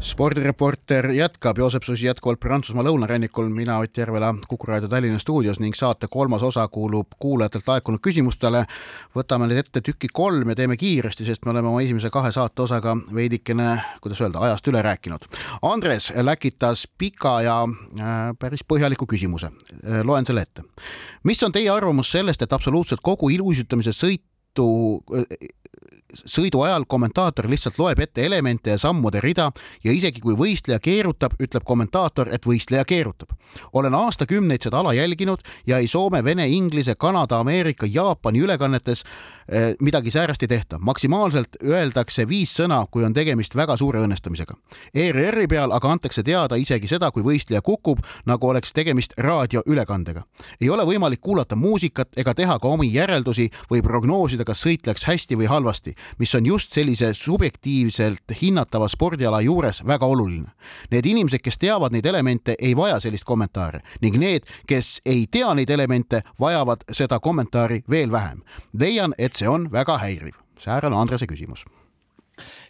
S4: spordireporter jätkab, Joosep Susi jätkuvalt Prantsusmaa lõunarannikul, mina Ott Järvela Kuku raadio Tallinna stuudios ning saate kolmas osa kuulub kuulajatelt laekunud küsimustele. võtame need ette tükki kolm ja teeme kiiresti, sest me oleme oma esimese kahe saate osaga veidikene, kuidas öelda, ajast üle rääkinud. Andres läkitas pika ja äh, päris põhjaliku küsimuse. Äh, loen selle ette. mis on teie arvamus sellest, et absoluutselt kogu iluuisutamise sõitu sõidu ajal kommentaator lihtsalt loeb ette elemente ja sammude rida ja isegi kui võistleja keerutab, ütleb kommentaator, et võistleja keerutab. olen aastakümneid seda ala jälginud ja ei Soome, Vene, Inglise, Kanada, Ameerika, Jaapani ülekannetes eh, midagi säärast ei tehta. maksimaalselt öeldakse viis sõna, kui on tegemist väga suure õnnestumisega. ERR-i peal aga antakse teada isegi seda, kui võistleja kukub, nagu oleks tegemist raadioülekandega. ei ole võimalik kuulata muusikat ega teha ka omi järeldusi või prognoosida, kas sõit läks hästi või halvasti mis on just sellise subjektiivselt hinnatava spordiala juures väga oluline. Need inimesed, kes teavad neid elemente, ei vaja sellist kommentaari ning need, kes ei tea neid elemente, vajavad seda kommentaari veel vähem. leian, et see on väga häiriv. säärane Andrese küsimus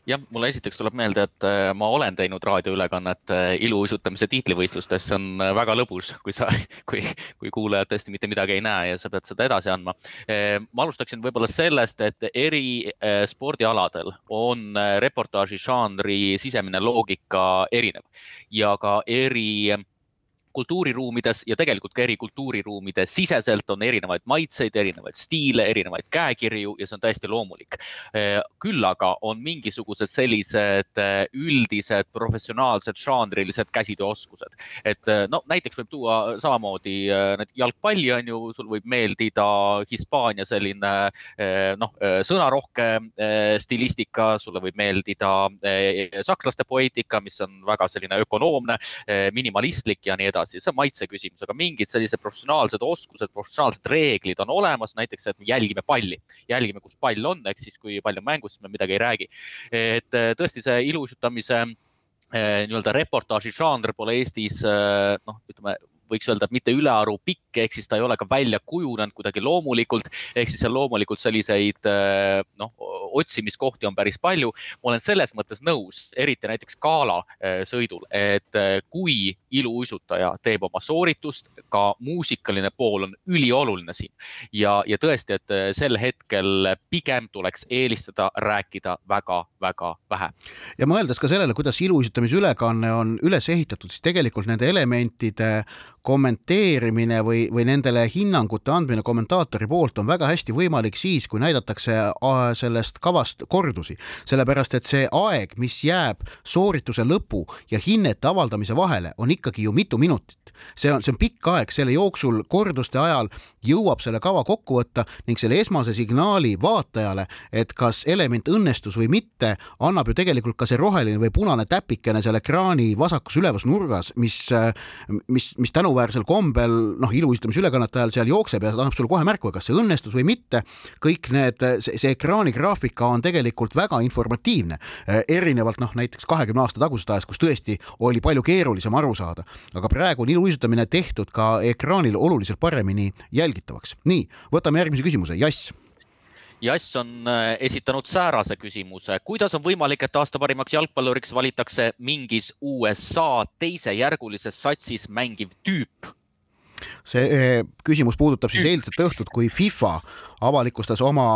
S3: jah, mulle esiteks tuleb meelde, et äh, ma olen teinud raadioülekannet äh, iluuisutamise tiitlivõistlustes, see on äh, väga lõbus, kui sa, [LAUGHS] kui, kui kuulajad tõesti mitte midagi ei näe ja sa pead seda edasi andma. ma alustaksin võib-olla sellest, et eri spordialadel on reportaaži žanri sisemine loogika erinev ja ka eri kultuuriruumides ja tegelikult ka eri kultuuriruumide siseselt on erinevaid maitseid, erinevaid stiile, erinevaid käekirju ja see on täiesti loomulik. Eh, küll aga on mingisugused sellised eh, üldised professionaalsed žanrilised käsitööoskused, et eh, no näiteks võib tuua samamoodi jalgpalli on ju, sul võib meeldida Hispaania selline noh, sõnarohke stilistika, sulle võib meeldida sakslaste poeetika, mis on väga selline ökonoomne, minimalistlik ja nii edasi edasi, see on maitse küsimus, aga mingid sellised professionaalsed oskused, professionaalsed reeglid on olemas, näiteks, et me jälgime palli, jälgime, kus pall on, ehk siis kui pall on mängus, siis me midagi ei räägi. et äh, tõesti, see iluuisutamise äh, nii-öelda reportaaži žanr pole Eestis äh, noh, ütleme võiks öelda, et mitte ülearu pikk, ehk siis ta ei ole ka välja kujunenud kuidagi loomulikult, ehk siis seal loomulikult selliseid noh, otsimiskohti on päris palju. ma olen selles mõttes nõus, eriti näiteks gala äh, sõidul, et äh, kui iluuisutaja teeb oma sooritust, ka muusikaline pool on ülioluline siin ja, ja tõesti, et sel hetkel pigem tuleks eelistada rääkida väga-väga vähe.
S4: ja mõeldes ka sellele, kuidas iluuisutamise ülekanne on üles ehitatud, siis tegelikult nende elementide kommenteerimine või, või nendele hinnangute andmine kommentaatori poolt on väga hästi võimalik siis, kui näidatakse sellest kavast kordusi, sellepärast et see aeg, mis jääb soorituse lõpu ja hinnete avaldamise vahele, on ikkagi ju mitu minutit. See on, see on pikk aeg, selle jooksul korduste ajal jõuab selle kava kokku võtta ning selle esmase signaali vaatajale, et kas element õnnestus või mitte, annab ju tegelikult ka see roheline või punane täpikene seal ekraani vasakus üleval nurgas, mis, mis, mis tänuväärsel kombel noh, iluuisutamise ülekannete ajal seal jookseb ja annab sulle kohe märku, kas see õnnestus või mitte. kõik need, see, see ekraanigraafika on tegelikult väga informatiivne, erinevalt noh, näiteks kahekümne aasta tagusest ajast, kus tõesti oli palju keerulisem aru saada, aga praegu on iluuisutamine tehtud ka ekraanil oluliselt paremini jälgitavaks. nii, võtame järgmise küsimuse, Jass
S3: Jass on äh, esitanud säärase küsimuse, kuidas on võimalik, et aasta parimaks jalgpalluriks valitakse mingis USA teisejärgulises satsis mängiv tüüp?
S4: see eh, küsimus puudutab siis eilset õhtut, kui FIFA avalikustas oma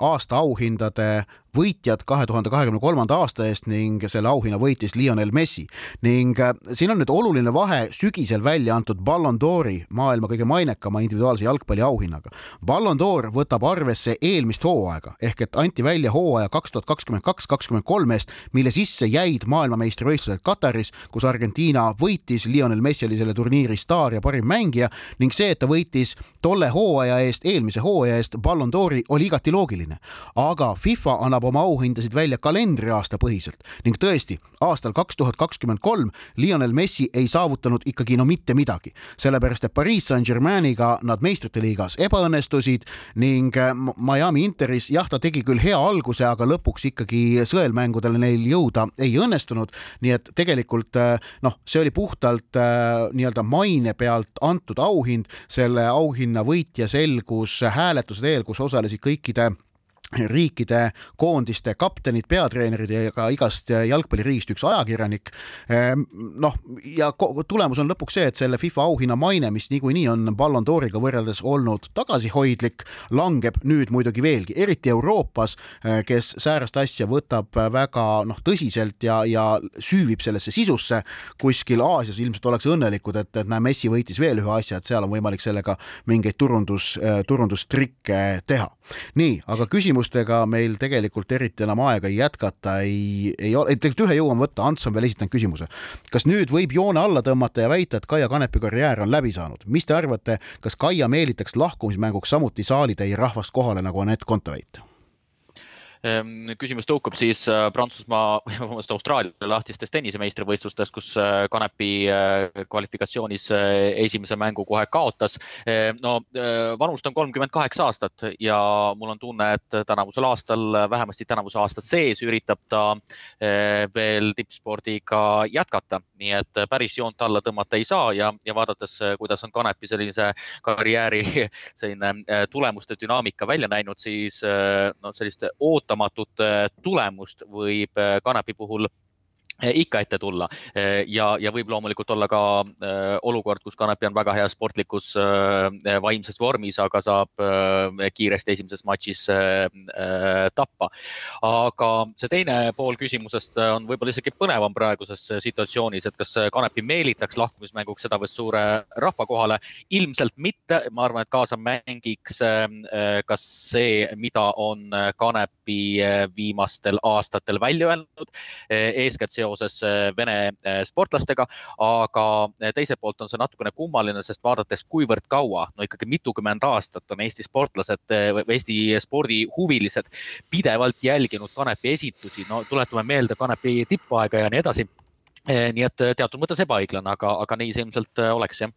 S4: aasta auhindade võitjad kahe tuhande kahekümne kolmanda aasta eest ning selle auhinna võitis Lionel Messi. ning äh, siin on nüüd oluline vahe sügisel välja antud Ballon d'Ori, maailma kõige mainekama individuaalse jalgpalli auhinnaga. Ballon d'Or võtab arvesse eelmist hooaega ehk et anti välja hooaja kaks tuhat kakskümmend kaks, kakskümmend kolm eest, mille sisse jäid maailmameistrivõistlused Kataris, kus Argentiina võitis, Lionel Messi oli selle turniiri staar ja parim mängija ning see, et ta võitis tolle hooaja eest, eelmise hooaja eest Ballon d'Ori oli igati loogiline. aga FIFA annab annab oma auhindasid välja kalendriaasta põhiselt. Ning tõesti, aastal kaks tuhat kakskümmend kolm Lionel Messi ei saavutanud ikkagi no mitte midagi, sellepärast et Pariis Saint-Germainiga nad meistrite liigas ebaõnnestusid ning äh, Miami Interis jah, ta tegi küll hea alguse, aga lõpuks ikkagi sõelmängudele neil jõuda ei õnnestunud, nii et tegelikult äh, noh, see oli puhtalt äh, nii-öelda maine pealt antud auhind, selle auhinna võitja selgus hääletuse teel, kus osalesid kõikide riikide koondiste kaptenid, peatreenerid ja ka igast jalgpalliriigist üks ajakirjanik. Ehm, noh, ja tulemus on lõpuks see, et selle FIFA auhinna maine, mis niikuinii on Ballon d'Origa võrreldes olnud tagasihoidlik, langeb nüüd muidugi veelgi, eriti Euroopas, eh, kes säärast asja võtab väga noh, tõsiselt ja, ja süüvib sellesse sisusse. kuskil Aasias ilmselt oleks õnnelikud, et, et näe, Messi võitis veel ühe asja, et seal on võimalik sellega mingeid turundus, eh, turundustrikke teha. nii, aga küsimus küsimustega meil tegelikult eriti enam aega jätkata ei, ei ole, tegelikult ühe jõuame võtta, Ants on veel esitanud küsimuse. kas nüüd võib joone alla tõmmata ja väita, et Kaia Kanepi karjäär on läbi saanud? mis te arvate, kas Kaia meelitaks lahkumismänguks samuti saalitäie rahvast kohale nagu Anett Kontaveit?
S3: Ehm, küsimus tõukub siis äh, Prantsusmaa, [LAUGHS] vabandust, Austraalia lahtistest tennisemeistrivõistlustest, kus äh, Kanepi äh, kvalifikatsioonis esimese mängu kohe kaotas. Ehm, no vanust on kolmkümmend kaheksa aastat ja mul on tunne, et tänavusel aastal, vähemasti tänavuse aasta sees üritab ta veel tippspordiga jätkata, nii et päris joont alla tõmmata ei saa ja, ja vaadates, kuidas on Kanepi sellise karjääri [LAUGHS] selline tulemuste dünaamika välja näinud, siis no sellist ootamatu ootamatut äh, tulemust võib äh, kanepi puhul Eh, ikka ette tulla eh, ja, ja võib loomulikult olla ka äh, olukord, kus Kanepi on väga heas sportlikus vaimses vormis, aga saab kiiresti esimeses matšis tappa. aga see teine pool küsimusest on võib-olla isegi põnevam praeguses situatsioonis, et kas Kanepi meelitaks lahkumismänguks sedavõrd suure rahva kohale. ilmselt mitte, ma arvan, et kaasa mängiks kas see, mida on Kanepi viimastel aastatel välja öelnud, eeskätt see seoses äh, Vene äh, sportlastega, aga äh, teiselt poolt on see natukene kummaline, sest vaadates, kuivõrd kaua, no ikkagi mitukümmend aastat on Eesti sportlased või Eesti spordihuvilised pidevalt jälginud Kanepi esitusi, no tuletame meelde Kanepi tippaega ja nii edasi. nii et teatud mõttes ebaõiglane, aga, aga nii see ilmselt oleks jah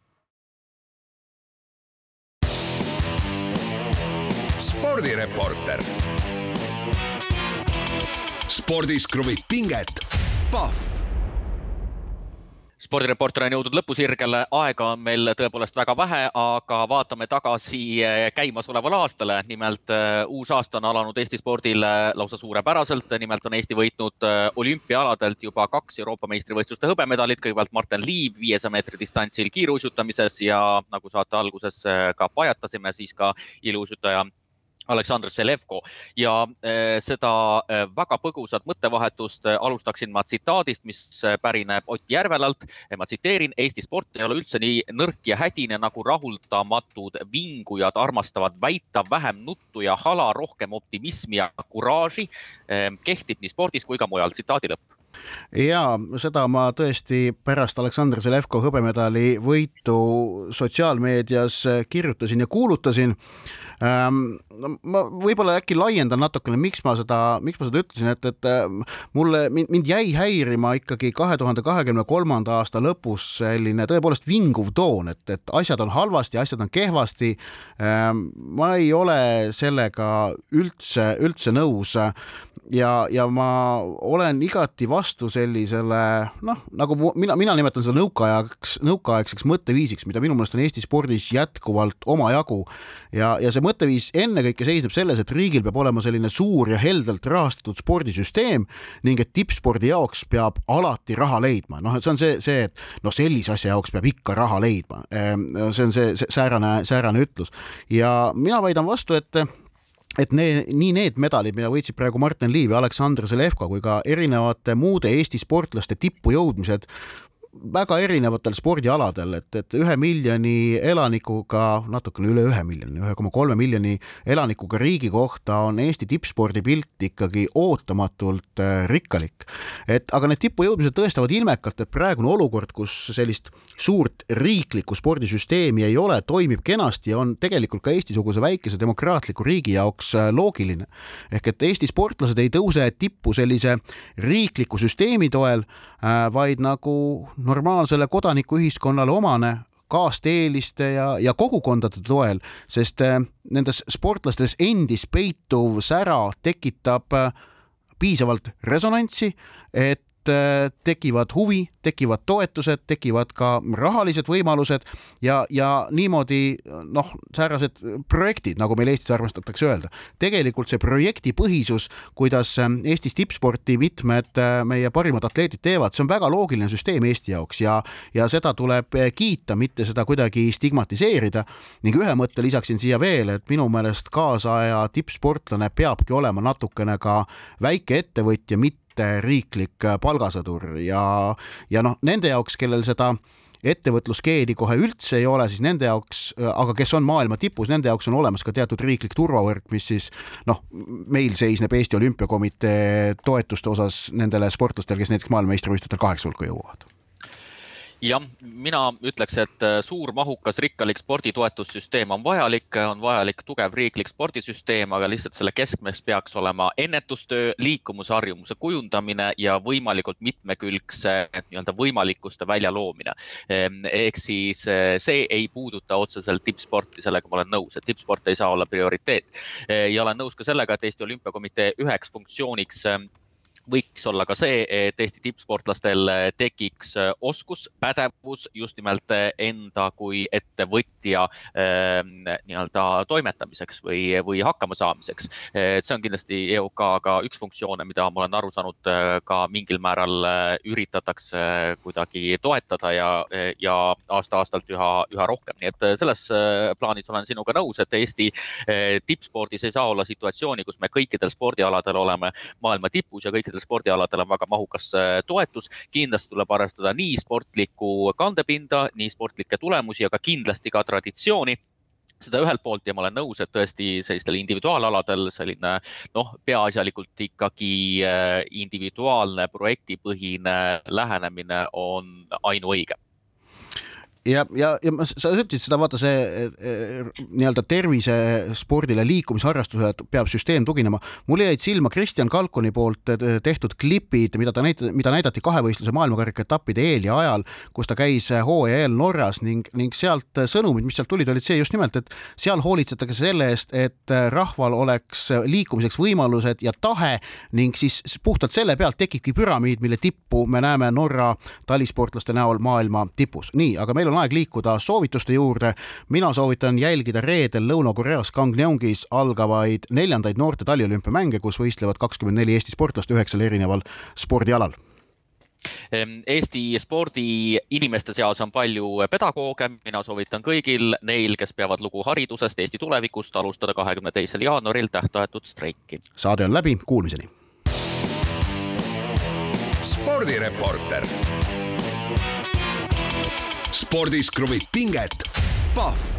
S2: spordireporter. spordis kruvib pinget Pahv
S3: spordireporter on jõudnud lõpusirgele, aega on meil tõepoolest väga vähe, aga vaatame tagasi eh, käimasolevale aastale. nimelt eh, uus aasta on alanud Eesti spordil lausa suurepäraselt. nimelt on Eesti võitnud eh, olümpiaaladelt juba kaks Euroopa meistrivõistluste hõbemedalit. kõigepealt Martin Liiv viiesaja meetri distantsil kiiruisutamises ja nagu saate alguses ka pajatasime, siis ka iluuisutaja Aleksandr Selevko ja äh, seda äh, väga põgusat mõttevahetust äh, alustaksin ma tsitaadist, mis pärineb Ott Järvelalt. ma tsiteerin, Eesti sport ei ole üldse nii nõrk ja hädine nagu rahuldamatud vingujad armastavad väita, vähem nuttu ja hala, rohkem optimismi ja kuraaži kehtib nii spordis kui ka mujal. tsitaadi lõpp
S4: ja seda ma tõesti pärast Aleksandr Zelevko hõbemedali võitu sotsiaalmeedias kirjutasin ja kuulutasin ähm,. ma võib-olla äkki laiendan natukene, miks ma seda, miks ma seda ütlesin, et, et ähm, mulle, mind jäi häirima ikkagi kahe tuhande kahekümne kolmanda aasta lõpus selline tõepoolest vinguv toon, et, et asjad on halvasti, asjad on kehvasti ähm,. ma ei ole sellega üldse, üldse nõus ja, ja ma olen igati vastu sellisele noh, nagu mina, mina nimetan seda nõukaajaks, nõukaaegseks mõtteviisiks, mida minu meelest on Eesti spordis jätkuvalt omajagu. Ja, ja see mõtteviis ennekõike seisneb selles, et riigil peab olema selline suur ja heldelt rahastatud spordisüsteem ning et tippspordi jaoks peab alati raha leidma, noh, et see on see, see, et noh, sellise asja jaoks peab ikka raha leidma. Ehm, see on see, see säärane, säärane ütlus. Ja mina väidan vastu, et et need, nii need medalid, mida võitsid praegu Martin Liiv ja Aleksandr Zelevko kui ka erinevate muude Eesti sportlaste tippu jõudmised väga erinevatel spordialadel, et, et ühe miljoni elanikuga, natukene üle ühe miljoni, ühe koma kolme miljoni elanikuga riigi kohta on Eesti tippspordi pilt ikkagi ootamatult äh, rikkalik. et aga need tipujõudmised tõestavad ilmekalt, et praegune olukord, kus sellist suurt riiklikku spordisüsteemi ei ole, toimib kenasti ja on tegelikult ka Eesti-suguse väikese demokraatliku riigi jaoks äh, loogiline. ehk et Eesti sportlased ei tõuse tippu sellise riikliku süsteemi toel, äh, vaid nagu normaalsele kodanikuühiskonnale omane kaasteeliste ja, ja kogukondade toel, sest äh, nendes sportlastes endis peituv sära tekitab äh, piisavalt resonantsi, et tekivad huvi, tekivad toetused, tekivad ka rahalised võimalused ja, ja niimoodi noh, säärased projektid, nagu meil Eestis armastatakse öelda. tegelikult see projektipõhisus, kuidas ähm, Eestis tippsporti mitmed äh, meie parimad atleedid teevad, see on väga loogiline süsteem Eesti jaoks ja, ja seda tuleb äh, kiita, mitte seda kuidagi stigmatiseerida. ning ühe mõtte lisaksin siia veel, et minu meelest kaasaja tippsportlane peabki olema natukene ka väikeettevõtja, mitte riiklik palgasõdur ja, ja noh, nende jaoks, kellel seda ettevõtlusgeeni kohe üldse ei ole, siis nende jaoks, aga kes on maailma tipus, nende jaoks on olemas ka teatud riiklik turvavõrk, mis siis noh, meil seisneb Eesti Olümpiakomitee toetuste osas nendele sportlastele, kes näiteks maailmameistrivõistlustel kaheksa hulka jõuavad
S3: jah, mina ütleks, et äh, suur, mahukas, rikkalik sporditoetussüsteem on vajalik, on vajalik tugev riiklik spordisüsteem, aga lihtsalt selle keskmes peaks olema ennetustöö, liikumisharjumuse kujundamine ja võimalikult mitmekülgse nii-öelda võimalikkuste väljaloomine. Ehm, ehk siis äh, see ei puuduta otseselt tippsporti, sellega ma olen nõus, et tippsport ei saa olla prioriteet. Ehm, ja olen nõus ka sellega, et Eesti Olümpiakomitee üheks funktsiooniks ehm, võiks olla ka see, et Eesti tippsportlastel tekiks äh, oskus, pädevus just nimelt äh, enda kui ettevõtja nii-öelda toimetamiseks või, või hakkamasaamiseks. see on kindlasti EOK-ga üks funktsioone, mida ma olen aru saanud, ka mingil määral üritatakse kuidagi toetada ja, ja aasta-aastalt üha, üha rohkem, nii et selles plaanis olen sinuga nõus, et Eesti tippspordis ei saa olla situatsiooni, kus me kõikidel spordialadel oleme maailma tipus ja kõikidel kõikidel spordialadel on väga mahukas äh, toetus. kindlasti tuleb arvestada nii sportlikku kandepinda, nii sportlikke tulemusi, aga kindlasti ka traditsiooni seda ühelt poolt ja ma olen nõus, et tõesti sellistel individuaalaladel selline noh, peaasjalikult ikkagi äh, individuaalne projektipõhine lähenemine on ainuõige
S4: ja, ja, ja sa ütlesid seda, vaata see nii-öelda tervisespordile, liikumisharrastusele peab süsteem tuginema. mulle jäid silma Kristjan Kalkoni poolt tehtud klipid, mida ta näit-, mida näidati kahevõistluse maailmakarika etappide eel ja ajal, kus ta käis hooaja eel Norras ning, ning sealt sõnumid, mis sealt tulid, olid see just nimelt, et seal hoolitsetakse selle eest, et rahval oleks liikumiseks võimalused ja tahe ning siis puhtalt selle pealt tekibki püramiid, mille tippu me näeme Norra talisportlaste näol maailma tipus. nii, aga meil on on aeg liikuda soovituste juurde. mina soovitan jälgida reedel Lõuna-Koreas Gangneongis algavaid neljandaid noorte taliolümpiamänge, kus võistlevad kakskümmend neli Eesti sportlast üheksal erineval spordialal
S3: ehm, Eesti spordiinimeste seas on palju pedagooge, mina soovitan kõigil neil, kes peavad lugu haridusest, Eesti tulevikust, alustada kahekümne teisel jaanuaril tähtajatut streiki.
S4: saade on läbi, kuulmiseni.
S2: spordireporter spordis kruvib pinget, Pahv